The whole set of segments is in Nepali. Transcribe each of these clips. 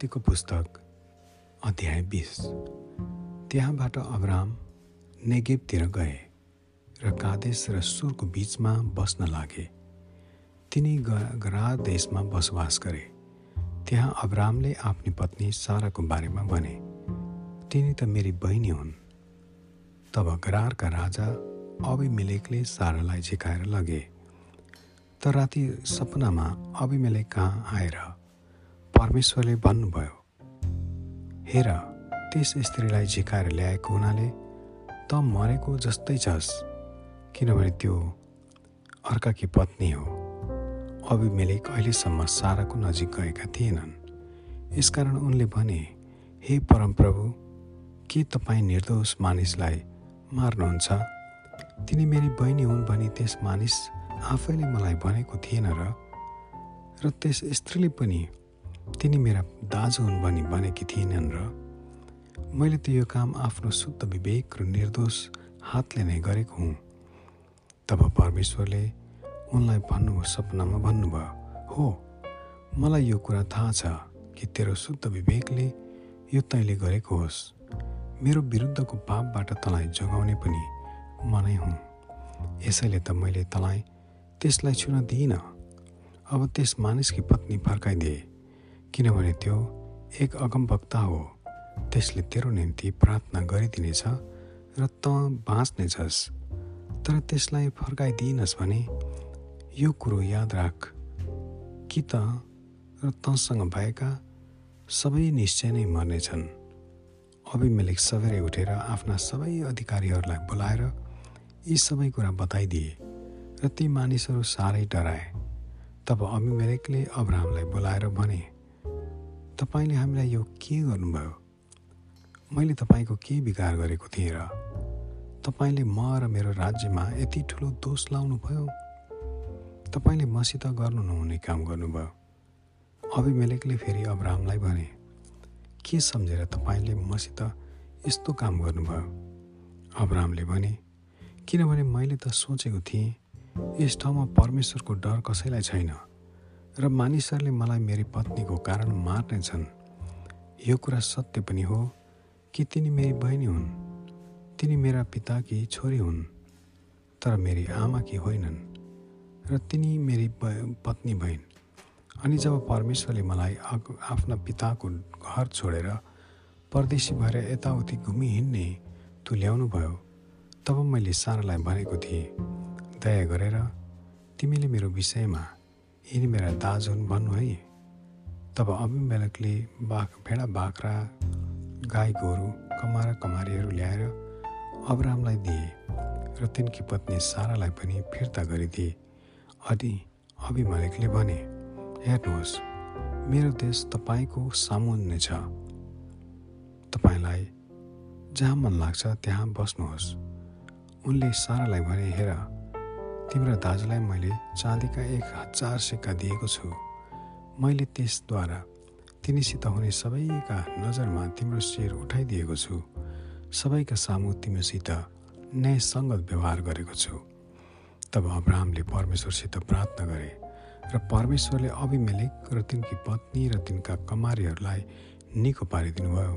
उत्पत्तिको पुस्तक अध्याय बिस। त्यहाँबाट अब्राम नेगेबतिर गए र कादेश र सुरको बिचमा बस्न लागे। तिनी गरा देशमा बसोबास गरे। त्यहाँ अब्रामले आफ्नी पत्नी साराको बारेमा भने तिनी त मेरी बहिनी हुन्। तब गरारका राजा अभिमेलेकले सारालाई झिकाएर लगे। तर राति सपनामा अभिमेलेक कहाँ आएर परमेश्वरले भन्नुभयो हेर त्यस स्त्रीलाई झिकाएर ल्याएको हुनाले त मरेको जस्तै छस् किनभने त्यो अर्काकी पत्नी हो। अभिमेलेक अहिलेसम्म साराको नजिक गएका थिएनन्। यसकारण उनले भने हे परमप्रभु के तपाईँ निर्दोष मानिसलाई मार्नुहुन्छ? तिनी मेरी बहिनी हुन् भनी त्यस मानिस आफैले मलाई भनेको थिएन र? र त्यस स्त्रीले पनि तिनी मेरा दाजु हुन् भनी भनेकी थिएनन् र मैले त यो काम आफ्नो शुद्ध विवेक र निर्दोष हातले नै गरेको हुँ। तब परमेश्वरले उनलाई भन्नु सपनामा भन्नुभयो हो मलाई यो कुरा थाहा छ कि तेरो शुद्ध विवेकले यो तैँले गरेको होस्। मेरो विरुद्धको पापबाट तँलाई जोगाउने पनि म नै हुँ। यसैले त मैले तँलाई त्यसलाई छुन दिइनँ। अब त्यस मानिसकी पत्नी फर्काइदिए किनभने त्यो एक अगमवक्ता हो। त्यसले तेरो निम्ति प्रार्थना गरिदिनेछ र त बाँच्नेछस्। तर त्यसलाई फर्काइदिइनस् भने यो कुरो याद राख। कि त र तँसँग भएका सबै निश्चय नै मर्नेछन्। अभिमेलिक सबेरै उठेर आफ्ना सबै अधिकारीहरूलाई बोलाएर यी सबै कुरा बताइदिए र ती मानिसहरू साह्रै डराए। तब अभिमेलेकले अब्राहमलाई बोलाएर भने तपाईँले हामीलाई यो के गर्नुभयो? मैले तपाईँको के बिगार गरेको थिएँ र तपाईँले म र मेरो राज्यमा यति ठुलो दोष लाउनुभयो? तपाईँले मसित गर्नु नहुने काम गर्नुभयो। अभिमेलेकले फेरि अब्राहमलाई भने के सम्झेर तपाईँले मसित यस्तो काम गर्नुभयो? अब्राहमले भने किनभने मैले त सोचेको थिएँ यस ठाउँमा परमेश्वरको डर कसैलाई छैन। र मानिसहरूले मलाई मेरी पत्नीको कारण मार्नेछन्। यो कुरा सत्य पनि हो कि तिनी मेरी बहिनी हुन्। तिनी मेरा पिताकी छोरी हुन् तर मेरी आमाकी होइनन् र तिनी मेरी पत्नी भइन्। अनि जब परमेश्वरले मलाई आफ्ना पिताको घर छोडेर परदेशी भएर यताउति घुमिहिँड्ने ल्याउनु भयो तब मैले सारालाई भनेको थिएँ दया गरेर तिमीले मेरो विषयमा यिनी मेरा दाजु हुन् भन्नु है। तब अभिमेलकले बाघ भेडा बाख्रा गाई गोरु कमारा कमारीहरू ल्याएर अब्रामलाई दिए र तिनकी पत्नी सारालाई पनि फिर्ता गरिदिए। अनि अभिमलेकले भने हेर्नुहोस् मेरो देश तपाईँको सामुन्ने छ। तपाईँलाई जहाँ मन लाग्छ त्यहाँ बस्नुहोस्। उनले सारालाई भने हेर तिम्रो दाजुलाई मैले चाँदीका एक हजार सिक्का दिएको छु। मैले त्यसद्वारा तिनीसित हुने सबैका नजरमा तिम्रो शिर उठाइदिएको छु। सबैका सामु तिमीसित न्यायसङ्गत व्यवहार गरेको छु। तब अब्राहमले परमेश्वरसित प्रार्थना गरे र परमेश्वरले अभिमेलेक र तिनकी पत्नी र तिनका कमारीहरूलाई निको पारिदिनुभयो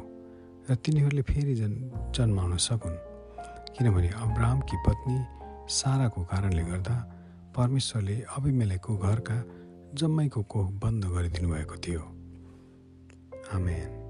र तिनीहरूले फेरि जन् जन्माउन सकुन्। किनभने अब्राहमकी पत्नी साराको कारणले गर्दा परमेश्वरले अभिमेलेकको घरका जम्मैको कोख बन्द गरिदिनु भएको थियो। आमेन।